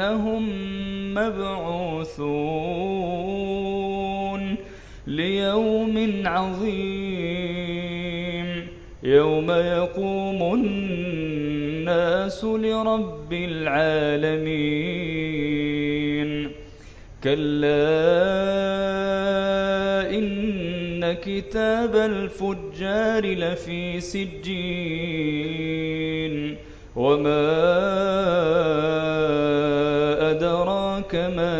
أنهم مبعوثون ليوم عظيم يوم يقوم الناس لرب العالمين كلا إن كتاب الفجار لفي سجين وما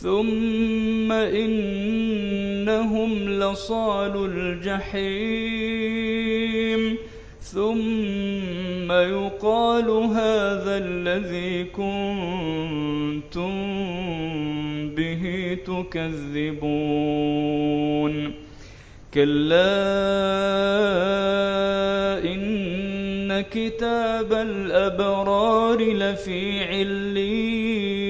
ثم إنهم لصال الجحيم ثم يقال هذا الذي كنتم به تكذبون كلا إن كتاب الأبرار لفي علين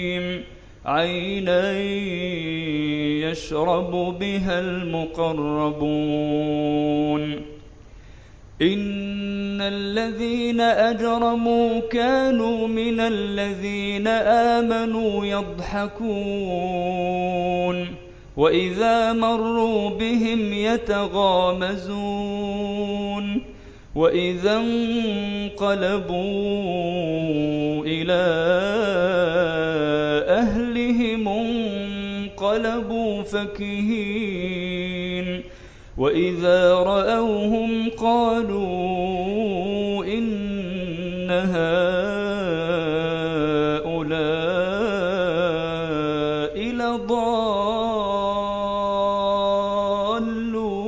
عينا يشرب بها المقربون. إن الذين أجرموا كانوا من الذين آمنوا يضحكون. وإذا مروا بهم يتغامزون. وإذا انقلبوا أهلهم انقلبوا فكهين وإذا رأوهم قالوا إن هؤلاء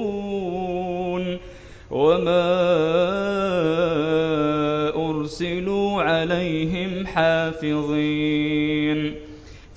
لضالون وما أرسلوا عليهم حافظين